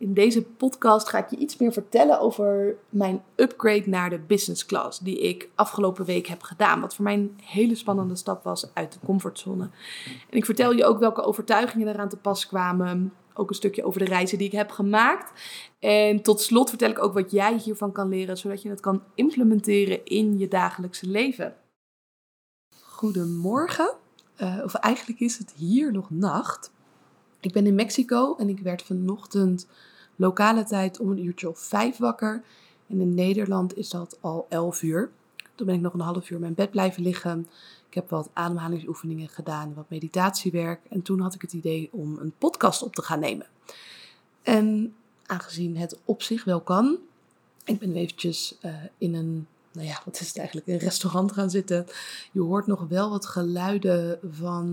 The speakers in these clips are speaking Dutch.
In deze podcast ga ik je iets meer vertellen over mijn upgrade naar de business class, die ik afgelopen week heb gedaan. Wat voor mij een hele spannende stap was uit de comfortzone. En ik vertel je ook welke overtuigingen eraan te pas kwamen. Ook een stukje over de reizen die ik heb gemaakt. En tot slot vertel ik ook wat jij hiervan kan leren, zodat je het kan implementeren in je dagelijkse leven. Goedemorgen, uh, of eigenlijk is het hier nog nacht. Ik ben in Mexico en ik werd vanochtend lokale tijd om een uurtje of vijf wakker. En in Nederland is dat al elf uur. Toen ben ik nog een half uur in mijn bed blijven liggen. Ik heb wat ademhalingsoefeningen gedaan, wat meditatiewerk. En toen had ik het idee om een podcast op te gaan nemen. En aangezien het op zich wel kan, ik ben eventjes uh, in een nou ja, wat is het eigenlijk, een restaurant gaan zitten. Je hoort nog wel wat geluiden van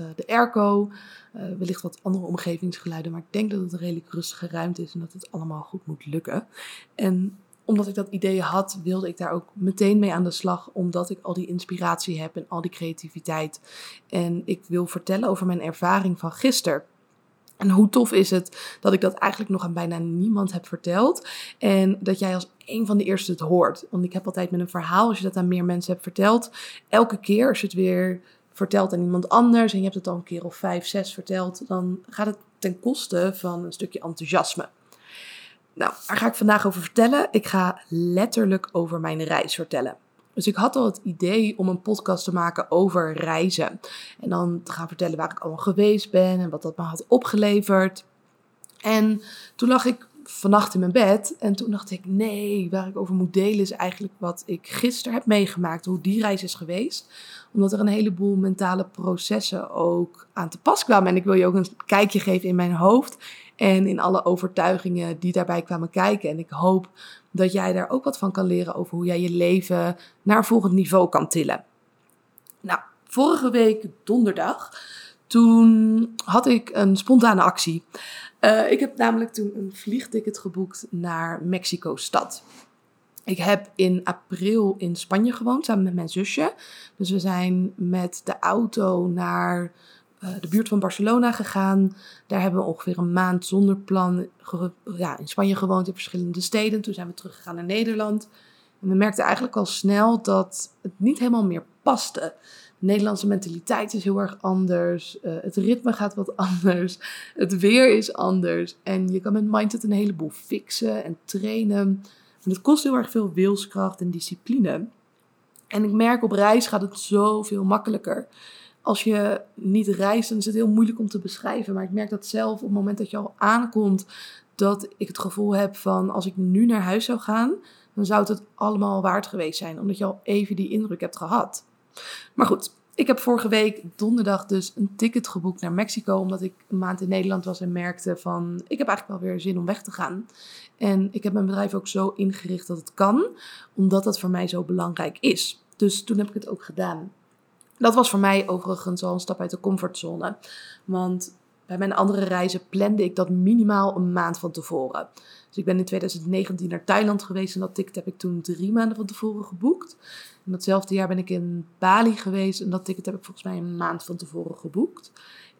uh, de airco, uh, wellicht wat andere omgevingsgeluiden, maar ik denk dat het een redelijk rustige ruimte is en dat het allemaal goed moet lukken. En omdat ik dat idee had, wilde ik daar ook meteen mee aan de slag, omdat ik al die inspiratie heb en al die creativiteit. En ik wil vertellen over mijn ervaring van gisteren. En hoe tof is het dat ik dat eigenlijk nog aan bijna niemand heb verteld. En dat jij als een van de eerste het hoort. Want ik heb altijd met een verhaal, als je dat aan meer mensen hebt verteld, elke keer als je het weer vertelt aan iemand anders en je hebt het al een keer of vijf, zes verteld, dan gaat het ten koste van een stukje enthousiasme. Nou, daar ga ik vandaag over vertellen. Ik ga letterlijk over mijn reis vertellen. Dus ik had al het idee om een podcast te maken over reizen. En dan te gaan vertellen waar ik allemaal geweest ben en wat dat me had opgeleverd. En toen lag ik vannacht in mijn bed en toen dacht ik, nee, waar ik over moet delen is eigenlijk wat ik gisteren heb meegemaakt, hoe die reis is geweest. Omdat er een heleboel mentale processen ook aan te pas kwamen. En ik wil je ook een kijkje geven in mijn hoofd en in alle overtuigingen die daarbij kwamen kijken. En ik hoop dat jij daar ook wat van kan leren over hoe jij je leven naar volgend niveau kan tillen. Nou, vorige week donderdag, toen had ik een spontane actie. Uh, ik heb namelijk toen een vliegticket geboekt naar Mexico-stad. Ik heb in april in Spanje gewoond samen met mijn zusje. Dus we zijn met de auto naar de buurt van Barcelona gegaan. Daar hebben we ongeveer een maand zonder plan ja, in Spanje gewoond in verschillende steden. Toen zijn we teruggegaan naar Nederland. En we merkten eigenlijk al snel dat het niet helemaal meer paste. De Nederlandse mentaliteit is heel erg anders. Uh, het ritme gaat wat anders. Het weer is anders. En je kan met mindset een heleboel fixen en trainen. En het kost heel erg veel wilskracht en discipline. En ik merk op reis gaat het zoveel makkelijker als je niet reist, dan is het heel moeilijk om te beschrijven. Maar ik merk dat zelf op het moment dat je al aankomt, dat ik het gevoel heb van als ik nu naar huis zou gaan, dan zou het het allemaal waard geweest zijn. Omdat je al even die indruk hebt gehad. Maar goed, ik heb vorige week donderdag dus een ticket geboekt naar Mexico. Omdat ik een maand in Nederland was en merkte van ik heb eigenlijk wel weer zin om weg te gaan. En ik heb mijn bedrijf ook zo ingericht dat het kan. Omdat dat voor mij zo belangrijk is. Dus toen heb ik het ook gedaan. Dat was voor mij overigens al een stap uit de comfortzone. Want bij mijn andere reizen plande ik dat minimaal een maand van tevoren. Dus ik ben in 2019 naar Thailand geweest en dat ticket heb ik toen drie maanden van tevoren geboekt. En datzelfde jaar ben ik in Bali geweest en dat ticket heb ik volgens mij een maand van tevoren geboekt.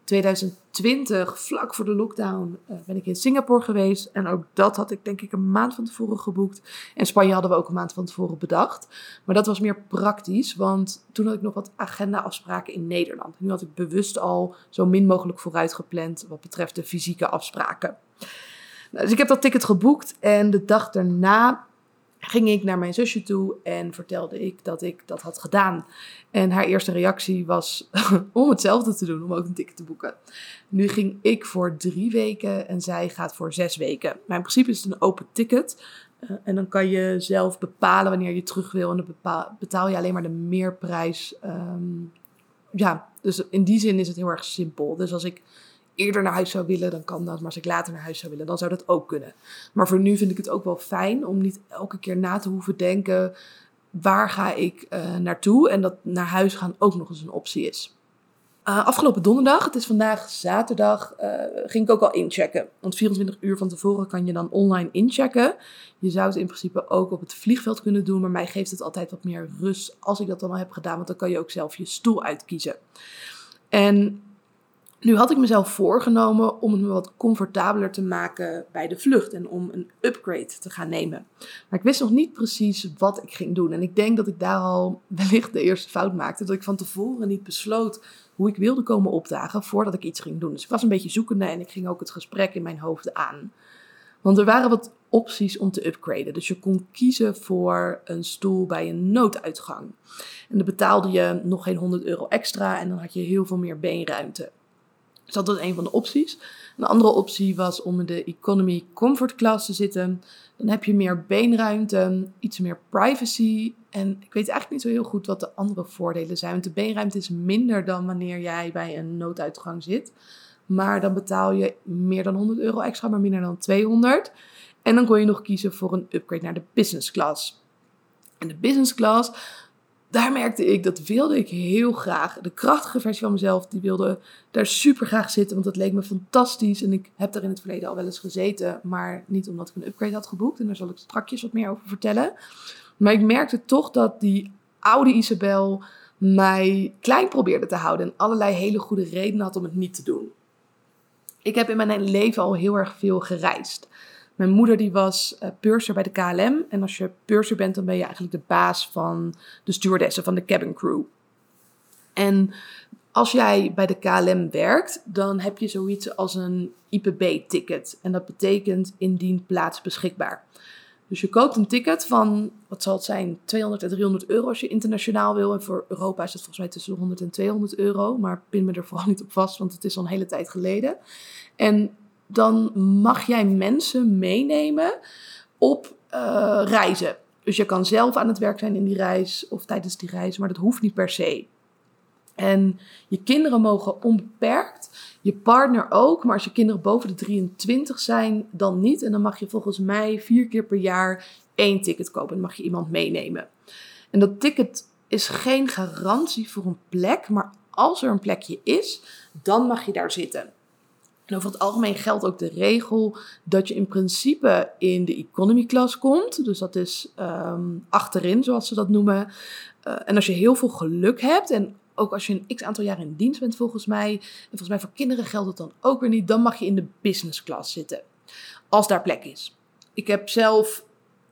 2020, vlak voor de lockdown, uh, ben ik in Singapore geweest. En ook dat had ik denk ik een maand van tevoren geboekt. En Spanje hadden we ook een maand van tevoren bedacht. Maar dat was meer praktisch, want toen had ik nog wat agenda-afspraken in Nederland. Nu had ik bewust al zo min mogelijk vooruit gepland wat betreft de fysieke afspraken. Nou, dus ik heb dat ticket geboekt en de dag daarna ging ik naar mijn zusje toe en vertelde ik dat ik dat had gedaan. En haar eerste reactie was om hetzelfde te doen, om ook een ticket te boeken. Nu ging ik voor drie weken en zij gaat voor zes weken. Maar in principe is het een open ticket. Uh, en dan kan je zelf bepalen wanneer je terug wil. En dan betaal je alleen maar de meerprijs. Um, ja, dus in die zin is het heel erg simpel. Dus als ik eerder naar huis zou willen, dan kan dat. Maar als ik later naar huis zou willen, dan zou dat ook kunnen. Maar voor nu vind ik het ook wel fijn om niet elke keer na te hoeven denken: waar ga ik uh, naartoe? En dat naar huis gaan ook nog eens een optie is. Uh, afgelopen donderdag, het is vandaag zaterdag, uh, ging ik ook al inchecken. Want 24 uur van tevoren kan je dan online inchecken. Je zou het in principe ook op het vliegveld kunnen doen, maar mij geeft het altijd wat meer rust als ik dat dan al heb gedaan, want dan kan je ook zelf je stoel uitkiezen. En Nu had ik mezelf voorgenomen om het me wat comfortabeler te maken bij de vlucht en om een upgrade te gaan nemen. Maar ik wist nog niet precies wat ik ging doen. En ik denk dat ik daar al wellicht de eerste fout maakte. Dat ik van tevoren niet besloot hoe ik wilde komen opdagen voordat ik iets ging doen. Dus ik was een beetje zoekende en ik ging ook het gesprek in mijn hoofd aan. Want er waren wat opties om te upgraden. Dus je kon kiezen voor een stoel bij een nooduitgang. En dan betaalde je nog geen 100 euro extra en dan had je heel veel meer beenruimte. Dus dat was een van de opties. Een andere optie was om in de economy comfort class te zitten. Dan heb je meer beenruimte, iets meer privacy. En ik weet eigenlijk niet zo heel goed wat de andere voordelen zijn. Want de beenruimte is minder dan wanneer jij bij een nooduitgang zit. Maar dan betaal je meer dan 100 euro extra, maar minder dan 200. En dan kon je nog kiezen voor een upgrade naar de business class. En de business class, daar merkte ik, dat wilde ik heel graag. De krachtige versie van mezelf, die wilde daar super graag zitten, want dat leek me fantastisch. En ik heb daar in het verleden al wel eens gezeten, maar niet omdat ik een upgrade had geboekt. En daar zal ik straks wat meer over vertellen. Maar ik merkte toch dat die oude Isabel mij klein probeerde te houden en allerlei hele goede redenen had om het niet te doen. Ik heb in mijn leven al heel erg veel gereisd. Mijn moeder die was uh, purser bij de KLM. En als je purser bent, dan ben je eigenlijk de baas van de stewardessen, van de cabin crew. En als jij bij de KLM werkt, dan heb je zoiets als een IPB-ticket. En dat betekent indien plaats beschikbaar. Dus je koopt een ticket van, wat zal het zijn, 200 en 300 euro als je internationaal wil. En voor Europa is het volgens mij tussen de 100 en 200 euro. Maar pin me er vooral niet op vast, want het is al een hele tijd geleden. En dan mag jij mensen meenemen op uh, reizen. Dus je kan zelf aan het werk zijn in die reis of tijdens die reis, maar dat hoeft niet per se. En je kinderen mogen onbeperkt, je partner ook, maar als je kinderen boven de 23 zijn, dan niet. En dan mag je volgens mij vier keer per jaar één ticket kopen. Dan mag je iemand meenemen. En dat ticket is geen garantie voor een plek, maar als er een plekje is, dan mag je daar zitten. En over het algemeen geldt ook de regel dat je in principe in de economy class komt. Dus dat is um, achterin, zoals ze dat noemen. Uh, en als je heel veel geluk hebt en ook als je een x aantal jaar in dienst bent volgens mij, en volgens mij voor kinderen geldt het dan ook weer niet, dan mag je in de business class zitten. Als daar plek is. Ik heb zelf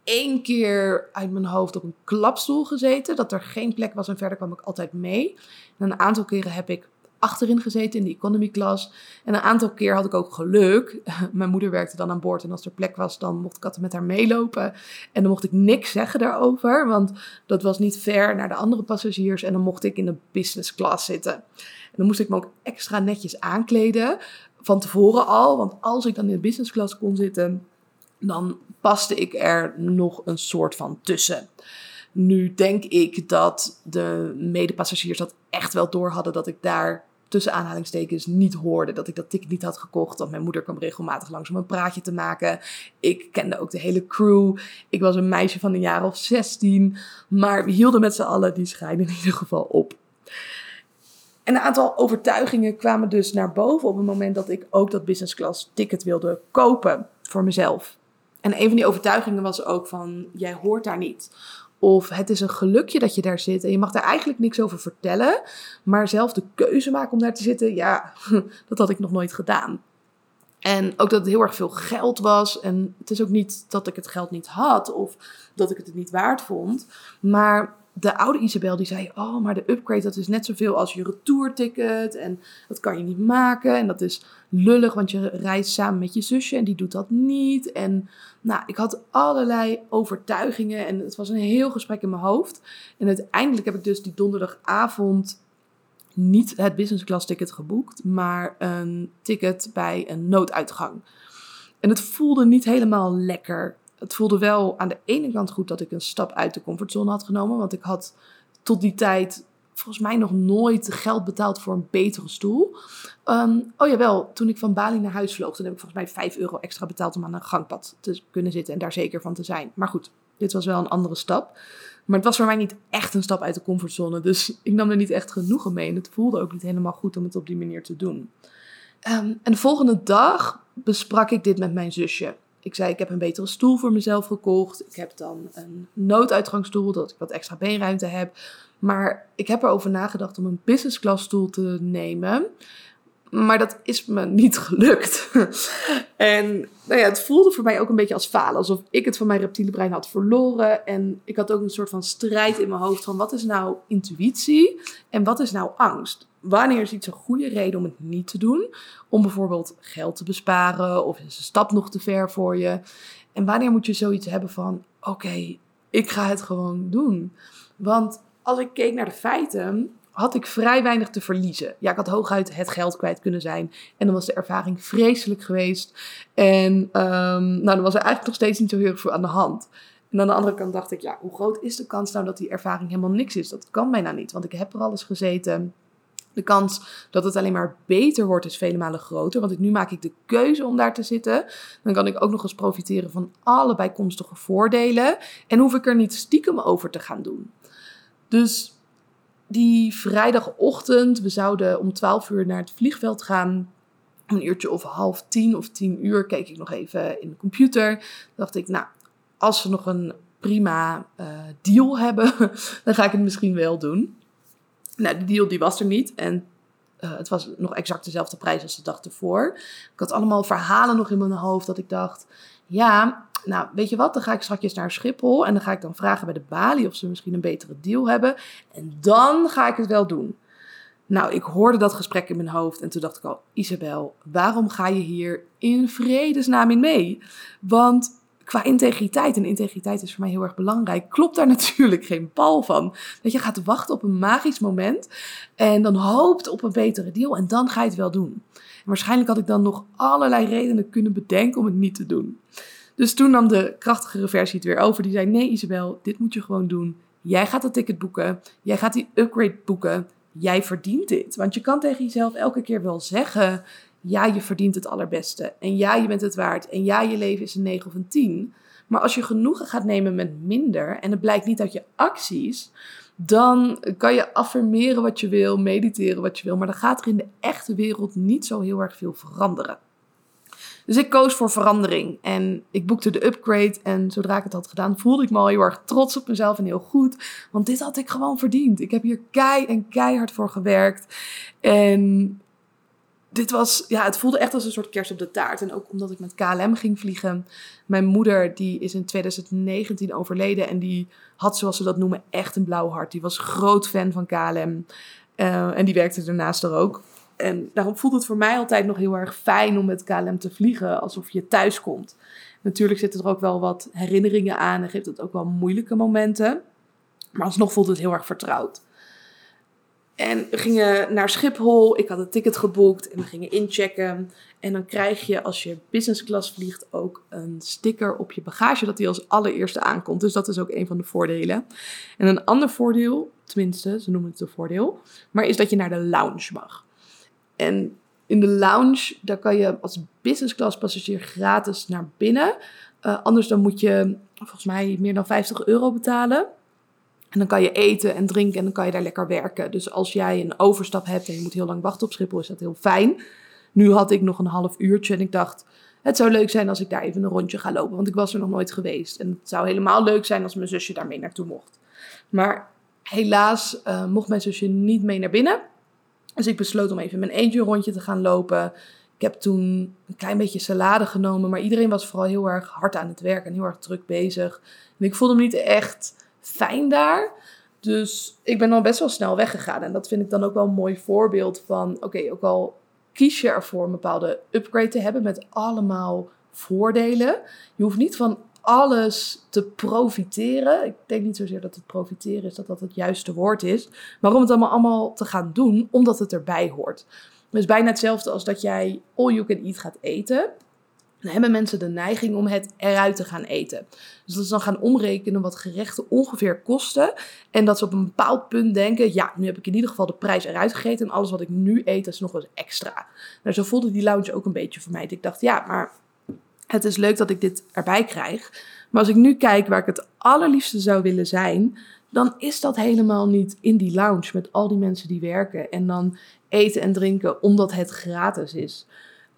één keer uit mijn hoofd op een klapstoel gezeten, dat er geen plek was en verder kwam ik altijd mee. En een aantal keren heb ik achterin gezeten in de economy class. En een aantal keer had ik ook geluk. Mijn moeder werkte dan aan boord en als er plek was, dan mocht ik altijd met haar meelopen. En dan mocht ik niks zeggen daarover, want dat was niet fair naar de andere passagiers. En dan mocht ik in de business class zitten. En dan moest ik me ook extra netjes aankleden, van tevoren al. Want als ik dan in de business class kon zitten, dan paste ik er nog een soort van tussen. Nu denk ik dat de medepassagiers dat echt wel door hadden dat ik daar tussen aanhalingstekens niet hoorde. Dat ik dat ticket niet had gekocht. Want mijn moeder kwam regelmatig langs om een praatje te maken. Ik kende ook de hele crew. Ik was een meisje van een jaar of 16. Maar we hielden met z'n allen die schijn in ieder geval op. En een aantal overtuigingen kwamen dus naar boven op het moment dat ik ook dat business class ticket wilde kopen voor mezelf. En een van die overtuigingen was ook van, jij hoort daar niet. Of het is een gelukje dat je daar zit en je mag daar eigenlijk niks over vertellen. Maar zelf de keuze maken om daar te zitten, ja, dat had ik nog nooit gedaan. En ook dat het heel erg veel geld was. En het is ook niet dat ik het geld niet had of dat ik het niet waard vond. Maar de oude Isabel die zei: Oh, maar de upgrade dat is net zoveel als je retourticket. En dat kan je niet maken. En dat is lullig, want je reist samen met je zusje en die doet dat niet. En nou, ik had allerlei overtuigingen en het was een heel gesprek in mijn hoofd. En uiteindelijk heb ik dus die donderdagavond niet het business class ticket geboekt, maar een ticket bij een nooduitgang. En het voelde niet helemaal lekker het voelde wel aan de ene kant goed dat ik een stap uit de comfortzone had genomen. Want ik had tot die tijd volgens mij nog nooit geld betaald voor een betere stoel. Um, oh jawel, toen ik van Bali naar huis vloog, toen heb ik volgens mij 5 euro extra betaald om aan een gangpad te kunnen zitten en daar zeker van te zijn. Maar goed, dit was wel een andere stap. Maar het was voor mij niet echt een stap uit de comfortzone. Dus ik nam er niet echt genoegen mee. En het voelde ook niet helemaal goed om het op die manier te doen. Um, en de volgende dag besprak ik dit met mijn zusje ik zei, ik heb een betere stoel voor mezelf gekocht. Ik heb dan een nooduitgangsstoel, dat ik wat extra beenruimte heb. Maar ik heb erover nagedacht om een business class stoel te nemen. Maar dat is me niet gelukt. en nou ja, het voelde voor mij ook een beetje als falen. Alsof ik het van mijn reptiele brein had verloren. En ik had ook een soort van strijd in mijn hoofd van wat is nou intuïtie en wat is nou angst? Wanneer is iets een goede reden om het niet te doen? Om bijvoorbeeld geld te besparen of is een stap nog te ver voor je? En wanneer moet je zoiets hebben van oké, ik ga het gewoon doen? Want als ik keek naar de feiten, had ik vrij weinig te verliezen. Ja, ik had hooguit het geld kwijt kunnen zijn. En dan was de ervaring vreselijk geweest. En um, nou, dan was er eigenlijk nog steeds niet zo heel veel aan de hand. En aan de andere kant dacht ik, ja, hoe groot is de kans nou dat die ervaring helemaal niks is? Dat kan bijna niet, want ik heb er alles gezeten. De kans dat het alleen maar beter wordt is vele malen groter. Want nu maak ik de keuze om daar te zitten. Dan kan ik ook nog eens profiteren van alle bijkomstige voordelen. En hoef ik er niet stiekem over te gaan doen. Dus die vrijdagochtend, we zouden om 12 uur naar het vliegveld gaan. Een uurtje of half tien of tien uur keek ik nog even in de computer. dacht ik, nou, als we nog een prima uh, deal hebben, dan ga ik het misschien wel doen. Nou, die deal die was er niet. En uh, het was nog exact dezelfde prijs als de dag ervoor. Ik had allemaal verhalen nog in mijn hoofd dat ik dacht, ja, nou, weet je wat, dan ga ik straks naar Schiphol en dan ga ik dan vragen bij de balie of ze misschien een betere deal hebben. En dan ga ik het wel doen. Nou, ik hoorde dat gesprek in mijn hoofd en toen dacht ik al, Isabel, waarom ga je hier in vredesnaam in mee? Want qua integriteit, en integriteit is voor mij heel erg belangrijk, klopt daar natuurlijk geen pal van. Dat je gaat wachten op een magisch moment en dan hoopt op een betere deal en dan ga je het wel doen. En waarschijnlijk had ik dan nog allerlei redenen kunnen bedenken om het niet te doen. Dus toen nam de krachtigere versie het weer over. Die zei: Nee, Isabel, dit moet je gewoon doen. Jij gaat dat ticket boeken. Jij gaat die upgrade boeken. Jij verdient dit. Want je kan tegen jezelf elke keer wel zeggen: Ja, je verdient het allerbeste. En ja, je bent het waard. En ja, je leven is een 9 of een 10. Maar als je genoegen gaat nemen met minder en het blijkt niet uit je acties, dan kan je affirmeren wat je wil, mediteren wat je wil, maar dan gaat er in de echte wereld niet zo heel erg veel veranderen. Dus ik koos voor verandering en ik boekte de upgrade. En zodra ik het had gedaan, voelde ik me al heel erg trots op mezelf en heel goed. Want dit had ik gewoon verdiend. Ik heb hier kei en keihard voor gewerkt. En dit was, ja, het voelde echt als een soort kerst op de taart. En ook omdat ik met KLM ging vliegen. Mijn moeder, die is in 2019 overleden. En die had, zoals ze dat noemen, echt een blauw hart. Die was groot fan van KLM. Uh, en die werkte daarnaast er ook. En daarom voelt het voor mij altijd nog heel erg fijn om met KLM te vliegen, alsof je thuis komt. Natuurlijk zitten er ook wel wat herinneringen aan en geeft het ook wel moeilijke momenten. Maar alsnog voelt het heel erg vertrouwd. En we gingen naar Schiphol. Ik had een ticket geboekt en we gingen inchecken. En dan krijg je als je business class vliegt ook een sticker op je bagage dat die als allereerste aankomt. Dus dat is ook een van de voordelen. En een ander voordeel, tenminste, ze noemen het een voordeel, maar is dat je naar de lounge mag. En in de lounge, daar kan je als business class passagier gratis naar binnen. Uh, anders dan moet je volgens mij meer dan 50 euro betalen. En dan kan je eten en drinken en dan kan je daar lekker werken. Dus als jij een overstap hebt en je moet heel lang wachten op Schiphol, is dat heel fijn. Nu had ik nog een half uurtje en ik dacht, het zou leuk zijn als ik daar even een rondje ga lopen, want ik was er nog nooit geweest. En het zou helemaal leuk zijn als mijn zusje daarmee naartoe mocht. Maar helaas uh, mocht mijn zusje niet mee naar binnen. Dus ik besloot om even mijn eentje een rondje te gaan lopen. Ik heb toen een klein beetje salade genomen, maar iedereen was vooral heel erg hard aan het werk en heel erg druk bezig. En ik voelde me niet echt fijn daar. Dus ik ben dan best wel snel weggegaan. En dat vind ik dan ook wel een mooi voorbeeld van: oké, ook al kies je ervoor een bepaalde upgrade te hebben met allemaal voordelen. Je hoeft niet van alles te profiteren. Ik denk niet zozeer dat het profiteren is, dat dat het juiste woord is. Maar om het allemaal, allemaal te gaan doen, omdat het erbij hoort. Dus bijna hetzelfde als dat jij all you can eat gaat eten. Dan hebben mensen de neiging om het eruit te gaan eten. Dus dat ze dan gaan omrekenen wat gerechten ongeveer kosten. En dat ze op een bepaald punt denken: ja, nu heb ik in ieder geval de prijs eruit gegeten. En alles wat ik nu eet, is nog eens extra. Nou, zo voelde die lounge ook een beetje voor mij. Ik dacht: ja, maar het is leuk dat ik dit erbij krijg. Maar als ik nu kijk waar ik het allerliefste zou willen zijn, dan is dat helemaal niet in die lounge met al die mensen die werken en dan eten en drinken omdat het gratis is.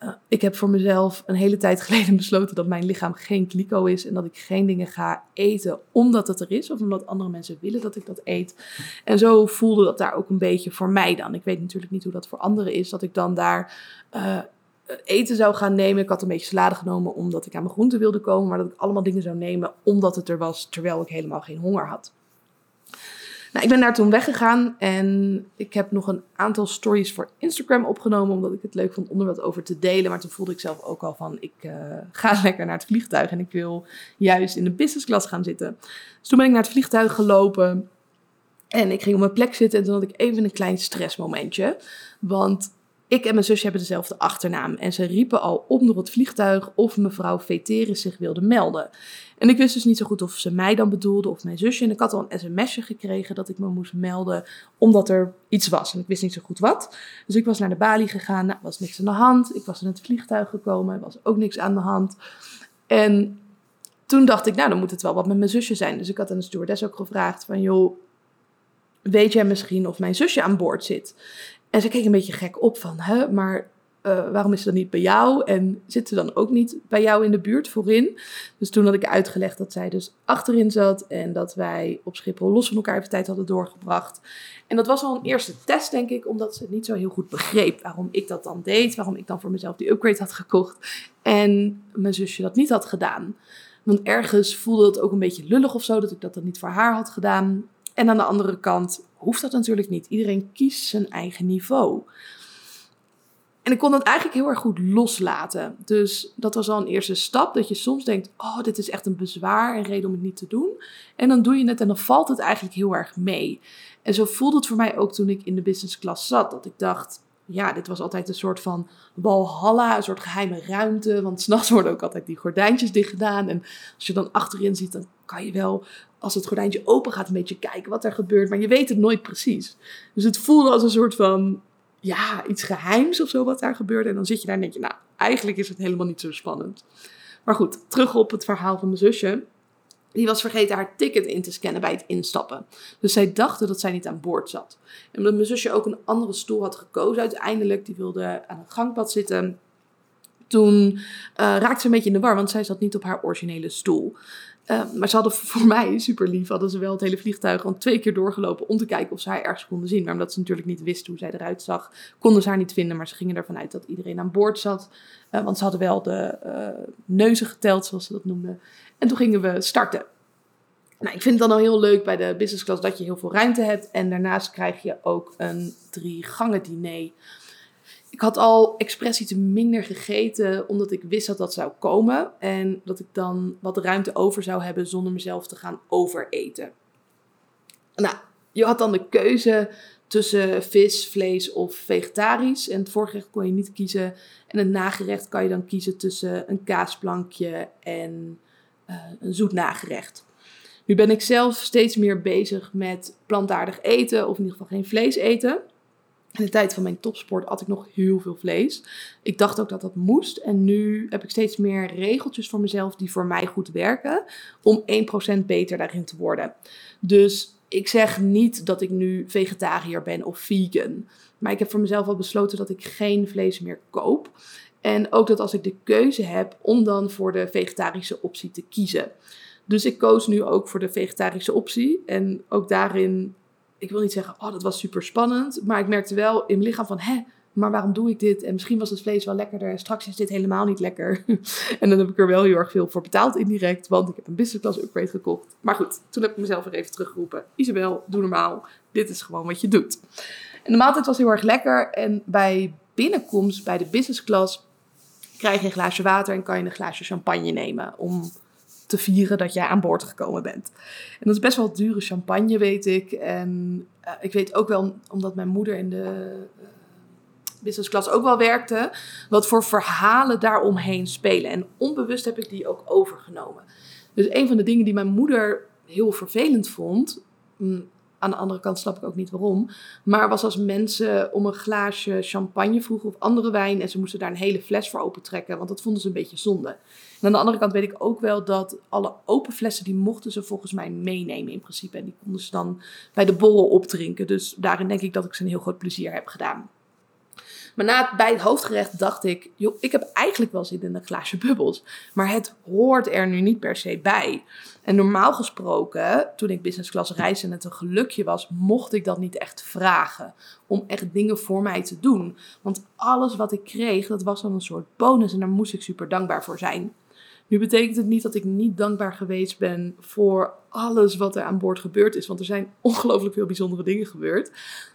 Uh, ik heb voor mezelf een hele tijd geleden besloten dat mijn lichaam geen kliko is en dat ik geen dingen ga eten omdat het er is of omdat andere mensen willen dat ik dat eet. En zo voelde dat daar ook een beetje voor mij dan. Ik weet natuurlijk niet hoe dat voor anderen is, dat ik dan daar uh, eten zou gaan nemen. Ik had een beetje salade genomen omdat ik aan mijn groenten wilde komen, maar dat ik allemaal dingen zou nemen omdat het er was terwijl ik helemaal geen honger had. Nou, ik ben daar toen weggegaan en ik heb nog een aantal stories voor Instagram opgenomen, omdat ik het leuk vond om er wat over te delen. Maar toen voelde ik zelf ook al van, ik uh, ga lekker naar het vliegtuig en ik wil juist in de business class gaan zitten. Dus toen ben ik naar het vliegtuig gelopen en ik ging op mijn plek zitten en toen had ik even een klein stressmomentje. Want ik en mijn zusje hebben dezelfde achternaam en ze riepen al onder het vliegtuig of mevrouw Veteris zich wilde melden. En ik wist dus niet zo goed of ze mij dan bedoelde of mijn zusje. En ik had al een sms'je gekregen dat ik me moest melden omdat er iets was. En ik wist niet zo goed wat. Dus ik was naar de balie gegaan. Nou, was niks aan de hand. Ik was in het vliegtuig gekomen. Was ook niks aan de hand. En toen dacht ik, nou, dan moet het wel wat met mijn zusje zijn. Dus ik had aan de stewardess ook gevraagd van, joh, weet jij misschien of mijn zusje aan boord zit? En ze keek een beetje gek op van, hè, maar uh, waarom is ze dan niet bij jou? En zit ze dan ook niet bij jou in de buurt voorin? Dus toen had ik uitgelegd dat zij dus achterin zat en dat wij op Schiphol los van elkaar even tijd hadden doorgebracht. En dat was al een eerste test, denk ik, omdat ze niet zo heel goed begreep waarom ik dat dan deed, waarom ik dan voor mezelf die upgrade had gekocht en mijn zusje dat niet had gedaan. Want ergens voelde het ook een beetje lullig of zo dat ik dat dan niet voor haar had gedaan. En aan de andere kant hoeft dat natuurlijk niet. Iedereen kiest zijn eigen niveau. En ik kon dat eigenlijk heel erg goed loslaten. Dus dat was al een eerste stap. Dat je soms denkt: oh, dit is echt een bezwaar en reden om het niet te doen. En dan doe je het en dan valt het eigenlijk heel erg mee. En zo voelde het voor mij ook toen ik in de business class zat. Dat ik dacht: ja, dit was altijd een soort van walhalla, een soort geheime ruimte. Want s'nachts worden ook altijd die gordijntjes dicht gedaan. En als je dan achterin ziet, dan kan je wel, als het gordijntje open gaat, een beetje kijken wat er gebeurt. Maar je weet het nooit precies. Dus het voelde als een soort van ja, iets geheims of zo wat daar gebeurde. En dan zit je daar en denk je, nou, eigenlijk is het helemaal niet zo spannend. Maar goed, terug op het verhaal van mijn zusje. Die was vergeten haar ticket in te scannen bij het instappen. Dus zij dachten dat zij niet aan boord zat. En omdat mijn zusje ook een andere stoel had gekozen uiteindelijk, die wilde aan een gangpad zitten. Toen uh, raakte ze een beetje in de war, want zij zat niet op haar originele stoel. Uh, maar ze hadden voor mij, super lief, hadden ze wel het hele vliegtuig al twee keer doorgelopen om te kijken of ze haar ergens konden zien. Maar omdat ze natuurlijk niet wisten hoe zij eruit zag, konden ze haar niet vinden. Maar ze gingen ervan uit dat iedereen aan boord zat. Uh, want ze hadden wel de uh, neuzen geteld, zoals ze dat noemden. En toen gingen we starten. Nou, ik vind het dan al heel leuk bij de business class dat je heel veel ruimte hebt. En daarnaast krijg je ook een drie gangen diner. Ik had al expres iets minder gegeten, omdat ik wist dat dat zou komen. En dat ik dan wat ruimte over zou hebben zonder mezelf te gaan overeten. Nou, je had dan de keuze tussen vis, vlees of vegetarisch. En het voorgerecht kon je niet kiezen. En het nagerecht kan je dan kiezen tussen een kaasplankje en uh, een zoet nagerecht. Nu ben ik zelf steeds meer bezig met plantaardig eten, of in ieder geval geen vlees eten. In de tijd van mijn topsport had ik nog heel veel vlees. Ik dacht ook dat dat moest. En nu heb ik steeds meer regeltjes voor mezelf die voor mij goed werken. Om 1% beter daarin te worden. Dus ik zeg niet dat ik nu vegetariër ben of vegan. Maar ik heb voor mezelf al besloten dat ik geen vlees meer koop. En ook dat als ik de keuze heb om dan voor de vegetarische optie te kiezen. Dus ik koos nu ook voor de vegetarische optie. En ook daarin, ik wil niet zeggen, oh dat was super spannend. Maar ik merkte wel in mijn lichaam van, hè, maar waarom doe ik dit? En misschien was het vlees wel lekkerder en straks is dit helemaal niet lekker. en dan heb ik er wel heel erg veel voor betaald indirect, want ik heb een business class upgrade gekocht. Maar goed, toen heb ik mezelf weer even teruggeroepen. Isabel, doe normaal. Dit is gewoon wat je doet. En de maaltijd was heel erg lekker. En bij binnenkomst bij de business class krijg je een glaasje water en kan je een glaasje champagne nemen om te vieren dat jij aan boord gekomen bent. En dat is best wel dure champagne, weet ik. En uh, ik weet ook wel, omdat mijn moeder in de uh, business class ook wel werkte, wat voor verhalen daaromheen spelen. En onbewust heb ik die ook overgenomen. Dus een van de dingen die mijn moeder heel vervelend vond, mm, aan de andere kant snap ik ook niet waarom. Maar was als mensen om een glaasje champagne vroegen of andere wijn. En ze moesten daar een hele fles voor opentrekken. Want dat vonden ze een beetje zonde. Aan de andere kant weet ik ook wel dat alle open flessen. die mochten ze volgens mij meenemen in principe. En die konden ze dan bij de borrel opdrinken. Dus daarin denk ik dat ik ze een heel groot plezier heb gedaan. Maar na bij het hoofdgerecht dacht ik, joh, ik heb eigenlijk wel zin in een glaasje bubbels. Maar het hoort er nu niet per se bij. En normaal gesproken, toen ik business class reisde en het een gelukje was, mocht ik dat niet echt vragen. Om echt dingen voor mij te doen. Want alles wat ik kreeg, dat was dan een soort bonus en daar moest ik super dankbaar voor zijn. Nu betekent het niet dat ik niet dankbaar geweest ben voor alles wat er aan boord gebeurd is. Want er zijn ongelooflijk veel bijzondere dingen gebeurd.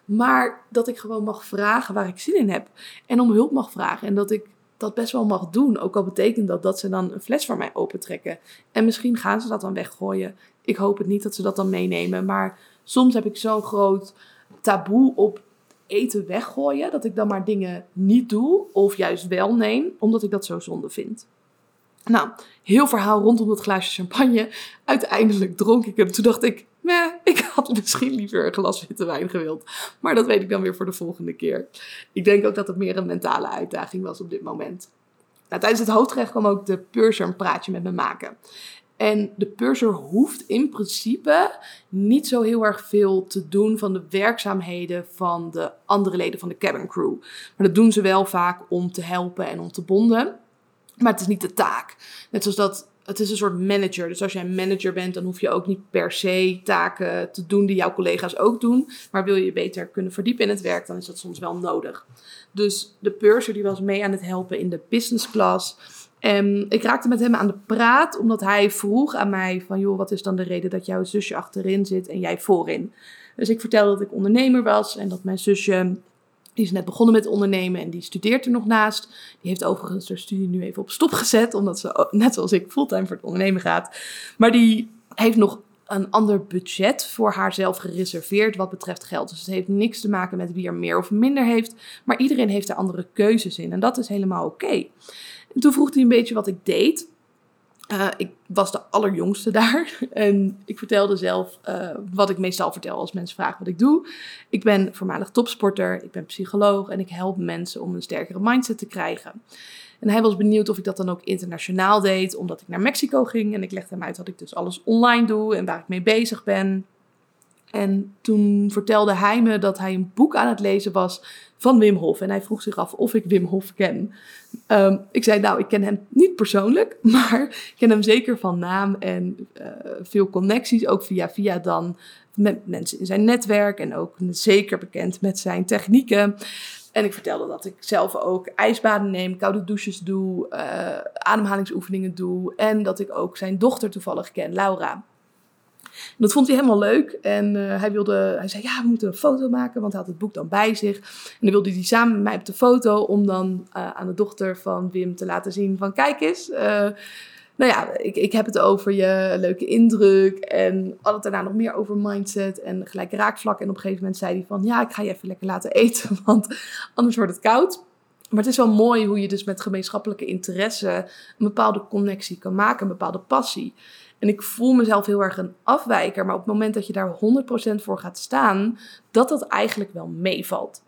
Maar dat ik gewoon mag vragen waar ik zin in heb. En om hulp mag vragen. En dat ik dat best wel mag doen. Ook al betekent dat dat ze dan een fles voor mij opentrekken. En misschien gaan ze dat dan weggooien. Ik hoop het niet dat ze dat dan meenemen. Maar soms heb ik zo'n groot taboe op eten weggooien. Dat ik dan maar dingen niet doe. Of juist wel neem. Omdat ik dat zo zonde vind. Nou, heel verhaal rondom dat glaasje champagne. Uiteindelijk dronk ik hem. Toen dacht ik, meh, ik had misschien liever een glas witte wijn gewild. Maar dat weet ik dan weer voor de volgende keer. Ik denk ook dat het meer een mentale uitdaging was op dit moment. Nou, tijdens het hoofdgerecht kwam ook de purser een praatje met me maken. En de purser hoeft in principe niet zo heel erg veel te doen van de werkzaamheden van de andere leden van de cabin crew. Maar dat doen ze wel vaak om te helpen en om te bonden. Maar het is niet de taak. Net zoals dat, het is een soort manager. Dus als jij manager bent, dan hoef je ook niet per se taken te doen die jouw collega's ook doen. Maar wil je je beter kunnen verdiepen in het werk, dan is dat soms wel nodig. Dus de purser die was mee aan het helpen in de business class. En ik raakte met hem aan de praat, omdat hij vroeg aan mij van... joh, wat is dan de reden dat jouw zusje achterin zit en jij voorin? Dus ik vertelde dat ik ondernemer was en dat mijn zusje die is net begonnen met ondernemen en die studeert er nog naast. Die heeft overigens haar studie nu even op stop gezet, omdat ze, net zoals ik, fulltime voor het ondernemen gaat. Maar die heeft nog een ander budget voor haarzelf gereserveerd wat betreft geld. Dus het heeft niks te maken met wie er meer of minder heeft. Maar iedereen heeft er andere keuzes in. En dat is helemaal oké. En toen vroeg hij een beetje wat ik deed. Uh, ik was de allerjongste daar en ik vertelde zelf uh, wat ik meestal vertel als mensen vragen wat ik doe. Ik ben voormalig topsporter, ik ben psycholoog en ik help mensen om een sterkere mindset te krijgen. En hij was benieuwd of ik dat dan ook internationaal deed, omdat ik naar Mexico ging. En ik legde hem uit dat ik dus alles online doe en waar ik mee bezig ben. En toen vertelde hij me dat hij een boek aan het lezen was van Wim Hof. En hij vroeg zich af of ik Wim Hof ken. Um, ik zei, nou, ik ken hem niet persoonlijk, maar ik ken hem zeker van naam en uh, veel connecties, ook via via dan met mensen in zijn netwerk en ook zeker bekend met zijn technieken. En ik vertelde dat ik zelf ook ijsbaden neem, koude douches doe, uh, ademhalingsoefeningen doe en dat ik ook zijn dochter toevallig ken, Laura dat vond hij helemaal leuk. En uh, hij, wilde, hij zei, ja, we moeten een foto maken, want hij had het boek dan bij zich. En dan wilde hij samen met mij op de foto om dan uh, aan de dochter van Wim te laten zien van, kijk eens... Uh, nou ja, ik, ik heb het over je leuke indruk. En het daarna nog meer over mindset en gelijk raakvlak. En op een gegeven moment zei hij van, ja, ik ga je even lekker laten eten, want anders wordt het koud. Maar het is wel mooi hoe je dus met gemeenschappelijke interesse een bepaalde connectie kan maken, een bepaalde passie. En ik voel mezelf heel erg een afwijker. Maar op het moment dat je daar 100% voor gaat staan, dat dat eigenlijk wel meevalt.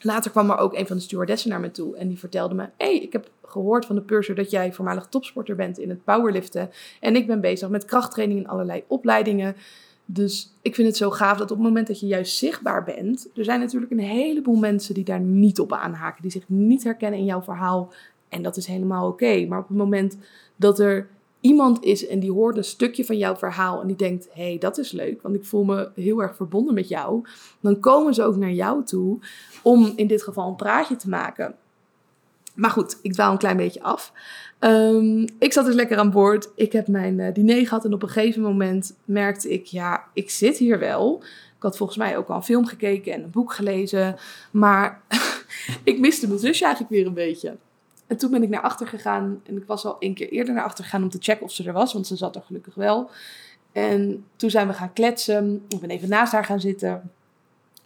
Later kwam er ook een van de stewardessen naar me toe en die vertelde me: Hé, hey, ik heb gehoord van de purser dat jij voormalig topsporter bent in het powerliften. En ik ben bezig met krachttraining en allerlei opleidingen. Dus ik vind het zo gaaf dat op het moment dat je juist zichtbaar bent, er zijn natuurlijk een heleboel mensen die daar niet op aanhaken, die zich niet herkennen in jouw verhaal. En dat is helemaal oké. Maar op het moment dat er iemand is en die hoort een stukje van jouw verhaal en die denkt: hé, hey, dat is leuk, want ik voel me heel erg verbonden met jou, dan komen ze ook naar jou toe om in dit geval een praatje te maken. Maar goed, ik dwaal een klein beetje af. Um, ik zat dus lekker aan boord. Ik heb mijn uh, diner gehad en op een gegeven moment merkte ik: ja, ik zit hier wel. Ik had volgens mij ook al een film gekeken en een boek gelezen, maar ik miste mijn zusje eigenlijk weer een beetje. En toen ben ik naar achter gegaan. En ik was al een keer eerder naar achter gegaan om te checken of ze er was. Want ze zat er gelukkig wel. En toen zijn we gaan kletsen. Ik ben even naast haar gaan zitten.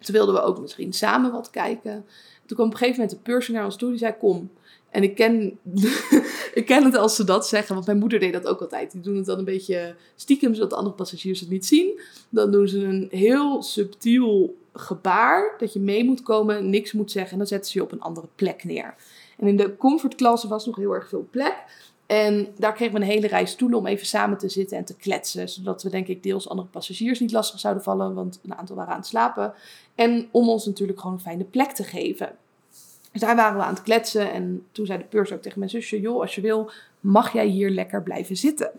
Toen wilden we ook misschien samen wat kijken. Toen kwam op een gegeven moment de purser naar ons toe. Die zei, kom. En ik ken, ik ken het als ze dat zeggen. Want mijn moeder deed dat ook altijd. Die doen het dan een beetje stiekem, zodat de andere passagiers het niet zien. Dan doen ze een heel subtiel gebaar. Dat je mee moet komen, niks moet zeggen. En dan zetten ze je op een andere plek neer. En in de comfortklasse was nog heel erg veel plek. En daar kregen we een hele rij stoelen om even samen te zitten en te kletsen. Zodat we denk ik deels andere passagiers niet lastig zouden vallen, want een aantal waren aan het slapen. En om ons natuurlijk gewoon een fijne plek te geven. Dus daar waren we aan het kletsen. En toen zei de purser ook tegen mijn zusje: Joh, als je wil, mag jij hier lekker blijven zitten.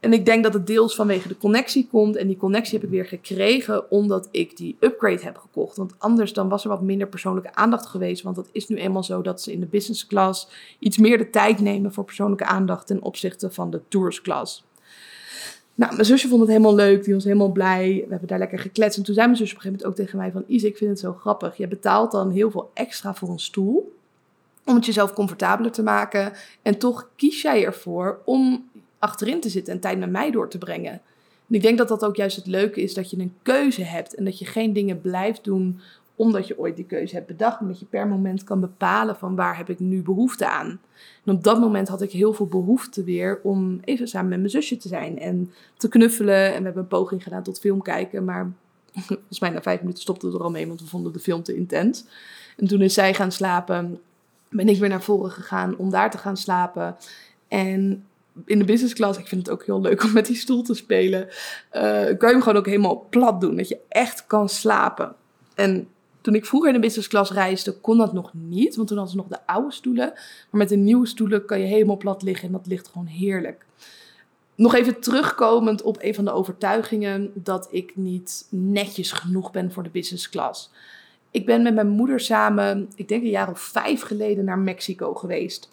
En ik denk dat het deels vanwege de connectie komt. En die connectie heb ik weer gekregen omdat ik die upgrade heb gekocht. Want anders dan was er wat minder persoonlijke aandacht geweest. Want het is nu eenmaal zo dat ze in de business class iets meer de tijd nemen voor persoonlijke aandacht ten opzichte van de tours class. Nou, mijn zusje vond het helemaal leuk. Die was helemaal blij. We hebben daar lekker gekletst. En toen zei mijn zusje op een gegeven moment ook tegen mij van... Isa, ik vind het zo grappig. Je betaalt dan heel veel extra voor een stoel. Om het jezelf comfortabeler te maken. En toch kies jij ervoor om achterin te zitten en tijd met mij door te brengen. En ik denk dat dat ook juist het leuke is, dat je een keuze hebt en dat je geen dingen blijft doen omdat je ooit die keuze hebt bedacht, maar dat je per moment kan bepalen van waar heb ik nu behoefte aan. En op dat moment had ik heel veel behoefte weer om even samen met mijn zusje te zijn en te knuffelen. En we hebben een poging gedaan tot film kijken, maar volgens mij na vijf minuten stopte het er al mee, want we vonden de film te intens. En toen is zij gaan slapen, ben ik weer naar voren gegaan om daar te gaan slapen. En in de business class, ik vind het ook heel leuk om met die stoel te spelen, uh, kan je hem gewoon ook helemaal plat doen. Dat je echt kan slapen. En toen ik vroeger in de business class reisde, kon dat nog niet. Want toen hadden ze nog de oude stoelen. Maar met de nieuwe stoelen kan je helemaal plat liggen en dat ligt gewoon heerlijk. Nog even terugkomend op een van de overtuigingen dat ik niet netjes genoeg ben voor de business class. Ik ben met mijn moeder samen, ik denk een jaar of vijf geleden, naar Mexico geweest.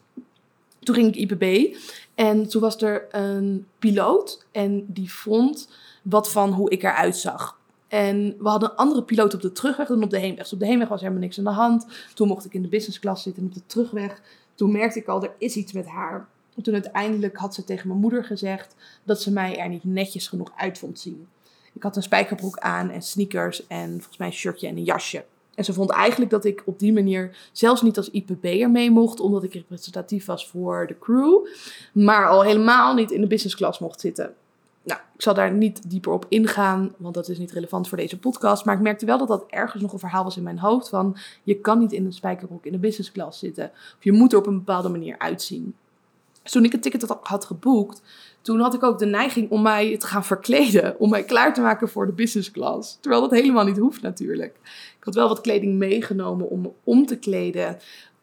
Toen ging ik IPB en toen was er een piloot en die vond wat van hoe ik eruit zag. En we hadden een andere piloot op de terugweg dan op de heenweg. Dus op de heenweg was helemaal niks aan de hand. Toen mocht ik in de business class zitten en op de terugweg. Toen merkte ik al, er is iets met haar. En toen uiteindelijk had ze tegen mijn moeder gezegd dat ze mij er niet netjes genoeg uit vond zien. Ik had een spijkerbroek aan en sneakers en volgens mij een shirtje en een jasje. En ze vond eigenlijk dat ik op die manier zelfs niet als IPB'er mee mocht, omdat ik representatief was voor de crew, maar al helemaal niet in de business class mocht zitten. Nou, ik zal daar niet dieper op ingaan, want dat is niet relevant voor deze podcast. Maar ik merkte wel dat dat ergens nog een verhaal was in mijn hoofd van je kan niet in een spijkerbroek in de business class zitten. Of je moet er op een bepaalde manier uitzien. Toen ik het ticket had geboekt, toen had ik ook de neiging om mij te gaan verkleden. Om mij klaar te maken voor de business class. Terwijl dat helemaal niet hoeft natuurlijk. Ik had wel wat kleding meegenomen om me om te kleden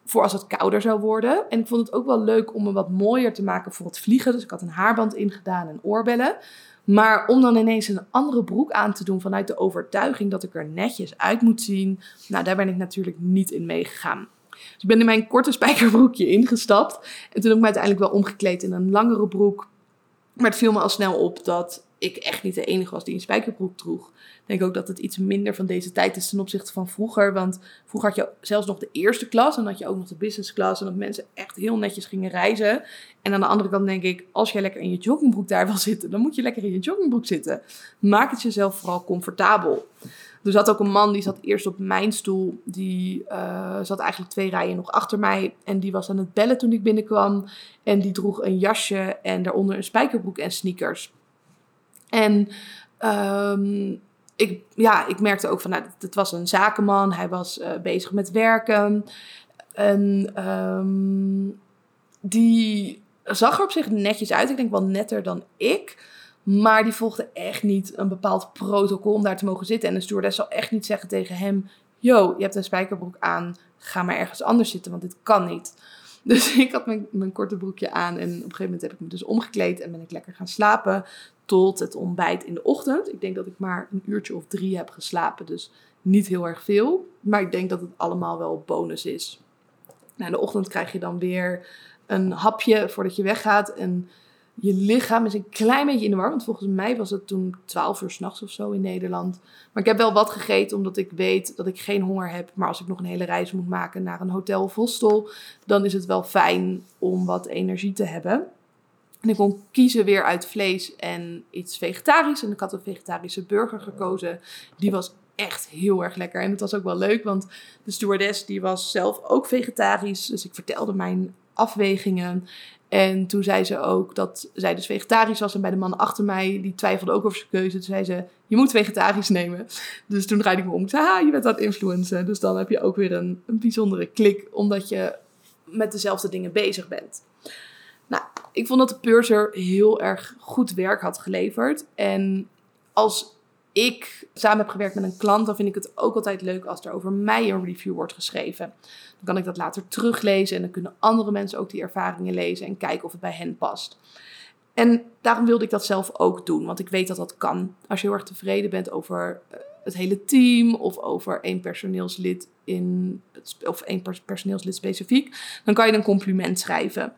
voor als het kouder zou worden. En ik vond het ook wel leuk om me wat mooier te maken voor het vliegen. Dus ik had een haarband ingedaan en oorbellen. Maar om dan ineens een andere broek aan te doen vanuit de overtuiging dat ik er netjes uit moet zien. Nou, daar ben ik natuurlijk niet in meegegaan. Dus ik ben in mijn korte spijkerbroekje ingestapt. En toen heb ik me uiteindelijk wel omgekleed in een langere broek. Maar het viel me al snel op dat ik echt niet de enige was die een spijkerbroek droeg. Ik denk ook dat het iets minder van deze tijd is ten opzichte van vroeger. Want vroeger had je zelfs nog de eerste klas en had je ook nog de business class. En dat mensen echt heel netjes gingen reizen. En aan de andere kant denk ik, als jij lekker in je joggingbroek daar wil zitten, dan moet je lekker in je joggingbroek zitten. Maak het jezelf vooral comfortabel. Er zat ook een man die zat eerst op mijn stoel. Die uh, zat eigenlijk twee rijen nog achter mij. En die was aan het bellen toen ik binnenkwam. En die droeg een jasje en daaronder een spijkerbroek en sneakers. En um, ik, ja, ik merkte ook van, nou, het was een zakenman. Hij was uh, bezig met werken. En um, die zag er op zich netjes uit. Ik denk wel netter dan ik. Maar die volgde echt niet een bepaald protocol om daar te mogen zitten. En de stewardess zal echt niet zeggen tegen hem... Yo, je hebt een spijkerbroek aan. Ga maar ergens anders zitten, want dit kan niet. Dus ik had mijn, mijn korte broekje aan. En op een gegeven moment heb ik me dus omgekleed. En ben ik lekker gaan slapen tot het ontbijt in de ochtend. Ik denk dat ik maar een uurtje of drie heb geslapen. Dus niet heel erg veel. Maar ik denk dat het allemaal wel bonus is. In de ochtend krijg je dan weer een hapje voordat je weggaat. En je lichaam is een klein beetje in de war. Want volgens mij was het toen 12 uur s'nachts of zo in Nederland. Maar ik heb wel wat gegeten omdat ik weet dat ik geen honger heb. Maar als ik nog een hele reis moet maken naar een hotel of hostel, dan is het wel fijn om wat energie te hebben. En ik kon kiezen weer uit vlees en iets vegetarisch. En ik had een vegetarische burger gekozen. Die was echt heel erg lekker. En het was ook wel leuk, want de stewardess die was zelf ook vegetarisch. Dus ik vertelde mijn afwegingen. En toen zei ze ook dat zij dus vegetarisch was. En bij de man achter mij, die twijfelde ook over zijn keuze. Toen zei ze, je moet vegetarisch nemen. Dus toen draaide ik me om. Ik zei, ha, je bent aan het influencen. Dus dan heb je ook weer een, een bijzondere klik. Omdat je met dezelfde dingen bezig bent. Nou, ik vond dat de purser heel erg goed werk had geleverd. En als ik samen heb gewerkt met een klant, dan vind ik het ook altijd leuk als er over mij een review wordt geschreven. Dan kan ik dat later teruglezen en dan kunnen andere mensen ook die ervaringen lezen en kijken of het bij hen past. En daarom wilde ik dat zelf ook doen, want ik weet dat dat kan. Als je heel erg tevreden bent over eh, het hele team of over één personeelslid in of één personeelslid specifiek, dan kan je een compliment schrijven.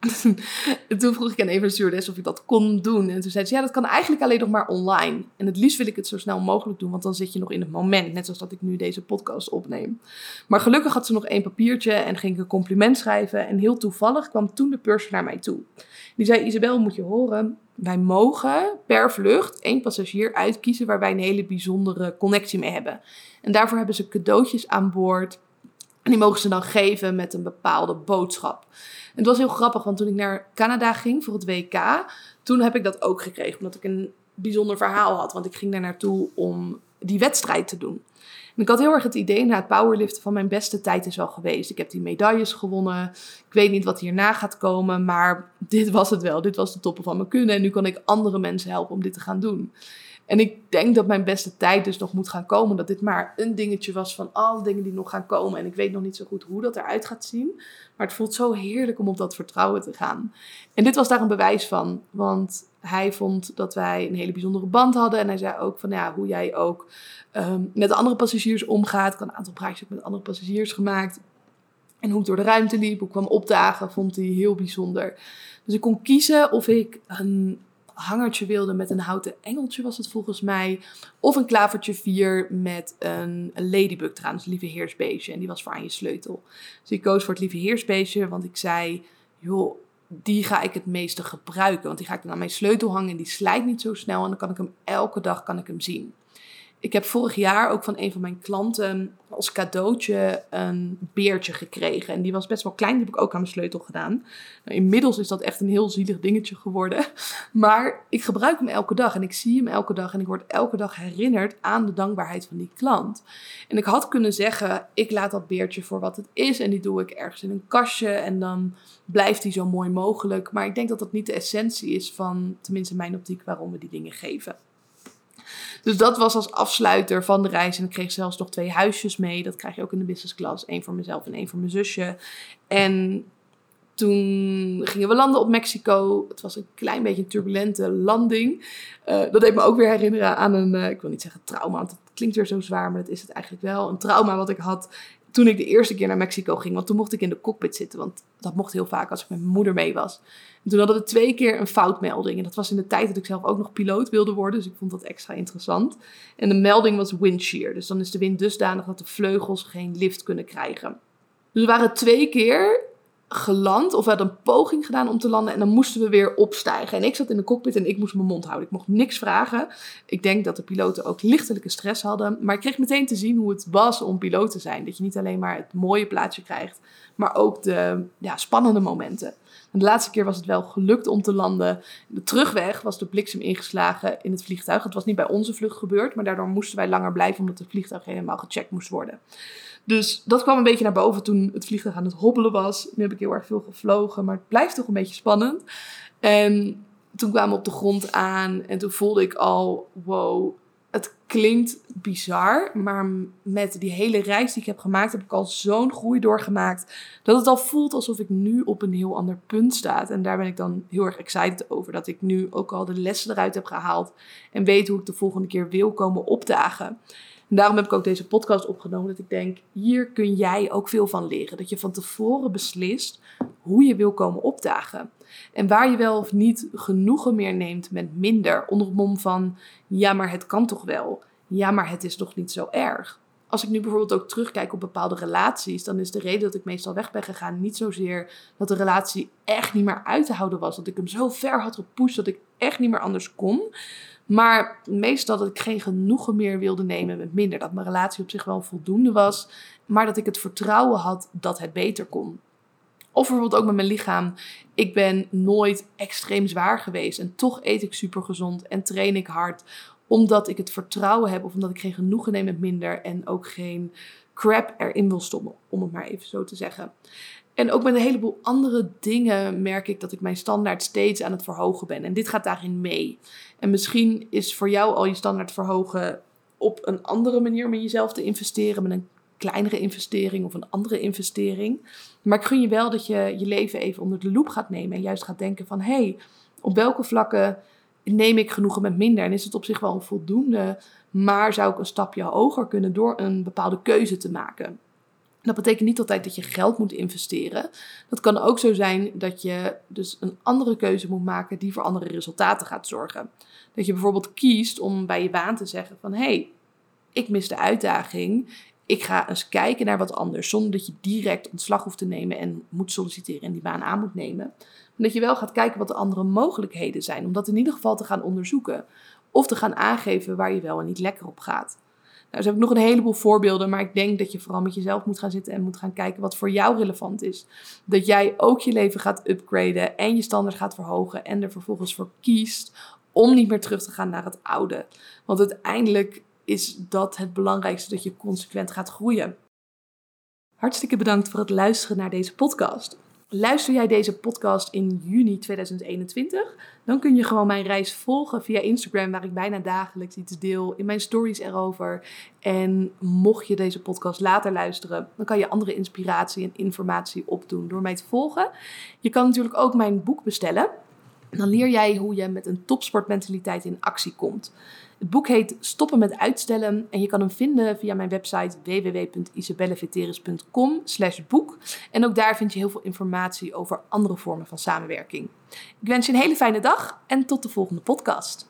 toen vroeg ik aan even stewardess of ik dat kon doen. En toen zei ze, ja, dat kan eigenlijk alleen nog maar online. En het liefst wil ik het zo snel mogelijk doen, want dan zit je nog in het moment. Net zoals dat ik nu deze podcast opneem. Maar gelukkig had ze nog één papiertje en ging ik een compliment schrijven. En heel toevallig kwam toen de purser naar mij toe. Die zei, Isabel, moet je horen, wij mogen per vlucht één passagier uitkiezen waar wij een hele bijzondere connectie mee hebben. En daarvoor hebben ze cadeautjes aan boord. En die mogen ze dan geven met een bepaalde boodschap het was heel grappig, want toen ik naar Canada ging voor het WK, toen heb ik dat ook gekregen. Omdat ik een bijzonder verhaal had. Want ik ging daar naartoe om die wedstrijd te doen. En ik had heel erg het idee, na het powerliften van mijn beste tijd is wel geweest. Ik heb die medailles gewonnen. Ik weet niet wat hierna gaat komen, maar dit was het wel. Dit was de toppen van mijn kunnen. En nu kan ik andere mensen helpen om dit te gaan doen. En ik denk dat mijn beste tijd dus nog moet gaan komen. Dat dit maar een dingetje was van alle dingen die nog gaan komen. En ik weet nog niet zo goed hoe dat eruit gaat zien. Maar het voelt zo heerlijk om op dat vertrouwen te gaan. En dit was daar een bewijs van. Want hij vond dat wij een hele bijzondere band hadden. En hij zei ook van ja, hoe jij ook um, met andere passagiers omgaat. Ik had een aantal praatjes met andere passagiers gemaakt. En hoe ik door de ruimte liep, hoe ik kwam opdagen, vond hij heel bijzonder. Dus ik kon kiezen of ik een hangertje wilde met een houten engeltje, was het volgens mij. Of een klavertje 4 met een, een ladybug trouwens, lieve heersbeestje. En die was voor aan je sleutel. Dus ik koos voor het lieve heersbeestje, want ik zei, joh, die ga ik het meeste gebruiken. Want die ga ik dan aan mijn sleutel hangen en die slijt niet zo snel. En dan kan ik hem elke dag kan ik hem zien. Ik heb vorig jaar ook van een van mijn klanten als cadeautje een beertje gekregen. En die was best wel klein, die heb ik ook aan mijn sleutel gedaan. Nou, inmiddels is dat echt een heel zielig dingetje geworden. Maar ik gebruik hem elke dag en ik zie hem elke dag. En ik word elke dag herinnerd aan de dankbaarheid van die klant. En ik had kunnen zeggen, ik laat dat beertje voor wat het is. En die doe ik ergens in een kastje. En dan blijft die zo mooi mogelijk. Maar ik denk dat dat niet de essentie is van, tenminste mijn optiek, waarom we die dingen geven. Dus dat was als afsluiter van de reis. En ik kreeg zelfs nog twee huisjes mee. Dat krijg je ook in de business class. Eén voor mezelf en één voor mijn zusje. En toen gingen we landen op Mexico. Het was een klein beetje een turbulente landing. Uh, dat deed me ook weer herinneren aan een, uh, ik wil niet zeggen trauma, want het klinkt weer zo zwaar, maar dat is het eigenlijk wel. Een trauma wat ik had toen ik de eerste keer naar Mexico ging. Want toen mocht ik in de cockpit zitten, want dat mocht heel vaak als ik met mijn moeder mee was. En toen hadden we twee keer een foutmelding. En dat was in de tijd dat ik zelf ook nog piloot wilde worden. Dus ik vond dat extra interessant. En de melding was wind shear. Dus dan is de wind dusdanig dat de vleugels geen lift kunnen krijgen. Dus we waren twee keer geland, of we hadden een poging gedaan om te landen en dan moesten we weer opstijgen. En ik zat in de cockpit en ik moest mijn mond houden. Ik mocht niks vragen. Ik denk dat de piloten ook lichtelijke stress hadden, maar ik kreeg meteen te zien hoe het was om piloot te zijn. Dat je niet alleen maar het mooie plaatsje krijgt, maar ook de ja, spannende momenten. En de laatste keer was het wel gelukt om te landen. De terugweg was de bliksem ingeslagen in het vliegtuig. Het was niet bij onze vlucht gebeurd, maar daardoor moesten wij langer blijven omdat het vliegtuig helemaal gecheckt moest worden. Dus dat kwam een beetje naar boven toen het vliegtuig aan het hobbelen was. Nu heb ik heel erg veel gevlogen, maar het blijft toch een beetje spannend. En toen kwamen we op de grond aan en toen voelde ik al, wow, het klinkt bizar, maar met die hele reis die ik heb gemaakt, heb ik al zo'n groei doorgemaakt. Dat het al voelt alsof ik nu op een heel ander punt sta. En daar ben ik dan heel erg excited over. Dat ik nu ook al de lessen eruit heb gehaald. En weet hoe ik de volgende keer wil komen opdagen. Daarom heb ik ook deze podcast opgenomen. Dat ik denk, hier kun jij ook veel van leren. Dat je van tevoren beslist hoe je wil komen opdagen. En waar je wel of niet genoegen meer neemt met minder. Onder het mom van, ja maar het kan toch wel. Ja maar het is toch niet zo erg. Als ik nu bijvoorbeeld ook terugkijk op bepaalde relaties, dan is de reden dat ik meestal weg ben gegaan niet zozeer dat de relatie echt niet meer uit te houden was. Dat ik hem zo ver had gepusht dat ik echt niet meer anders kon. Maar meestal dat ik geen genoegen meer wilde nemen met minder. Dat mijn relatie op zich wel voldoende was. Maar dat ik het vertrouwen had dat het beter kon. Of bijvoorbeeld ook met mijn lichaam. Ik ben nooit extreem zwaar geweest. En toch eet ik super gezond en train ik hard. Omdat ik het vertrouwen heb. Of omdat ik geen genoegen neem met minder. En ook geen crap erin wil stoppen. Om het maar even zo te zeggen. En ook met een heleboel andere dingen merk ik dat ik mijn standaard steeds aan het verhogen ben. En dit gaat daarin mee. En misschien is voor jou al je standaard verhogen op een andere manier met jezelf te investeren, met een kleinere investering of een andere investering. Maar ik gun je wel dat je je leven even onder de loep gaat nemen en juist gaat denken van hé, hey, op welke vlakken neem ik genoegen met minder en is het op zich wel een voldoende, maar zou ik een stapje hoger kunnen door een bepaalde keuze te maken. Dat betekent niet altijd dat je geld moet investeren. Dat kan ook zo zijn dat je dus een andere keuze moet maken die voor andere resultaten gaat zorgen. Dat je bijvoorbeeld kiest om bij je baan te zeggen van hé, hey, ik mis de uitdaging. Ik ga eens kijken naar wat anders, zonder dat je direct ontslag hoeft te nemen en moet solliciteren en die baan aan moet nemen. Maar dat je wel gaat kijken wat de andere mogelijkheden zijn, om dat in ieder geval te gaan onderzoeken. Of te gaan aangeven waar je wel en niet lekker op gaat. Nou, dus heb ik nog een heleboel voorbeelden, maar ik denk dat je vooral met jezelf moet gaan zitten en moet gaan kijken wat voor jou relevant is. Dat jij ook je leven gaat upgraden en je standaard gaat verhogen en er vervolgens voor kiest om niet meer terug te gaan naar het oude. Want uiteindelijk is dat het belangrijkste dat je consequent gaat groeien. Hartstikke bedankt voor het luisteren naar deze podcast. Luister jij deze podcast in juni 2021? Dan kun je gewoon mijn reis volgen via Instagram, waar ik bijna dagelijks iets deel in mijn stories erover. En mocht je deze podcast later luisteren, dan kan je andere inspiratie en informatie opdoen door mij te volgen. Je kan natuurlijk ook mijn boek bestellen. Dan leer jij hoe je met een topsportmentaliteit in actie komt. Het boek heet Stoppen met uitstellen en je kan hem vinden via mijn website www.isabelleveteris.com boek. En ook daar vind je heel veel informatie over andere vormen van samenwerking. Ik wens je een hele fijne dag en tot de volgende podcast.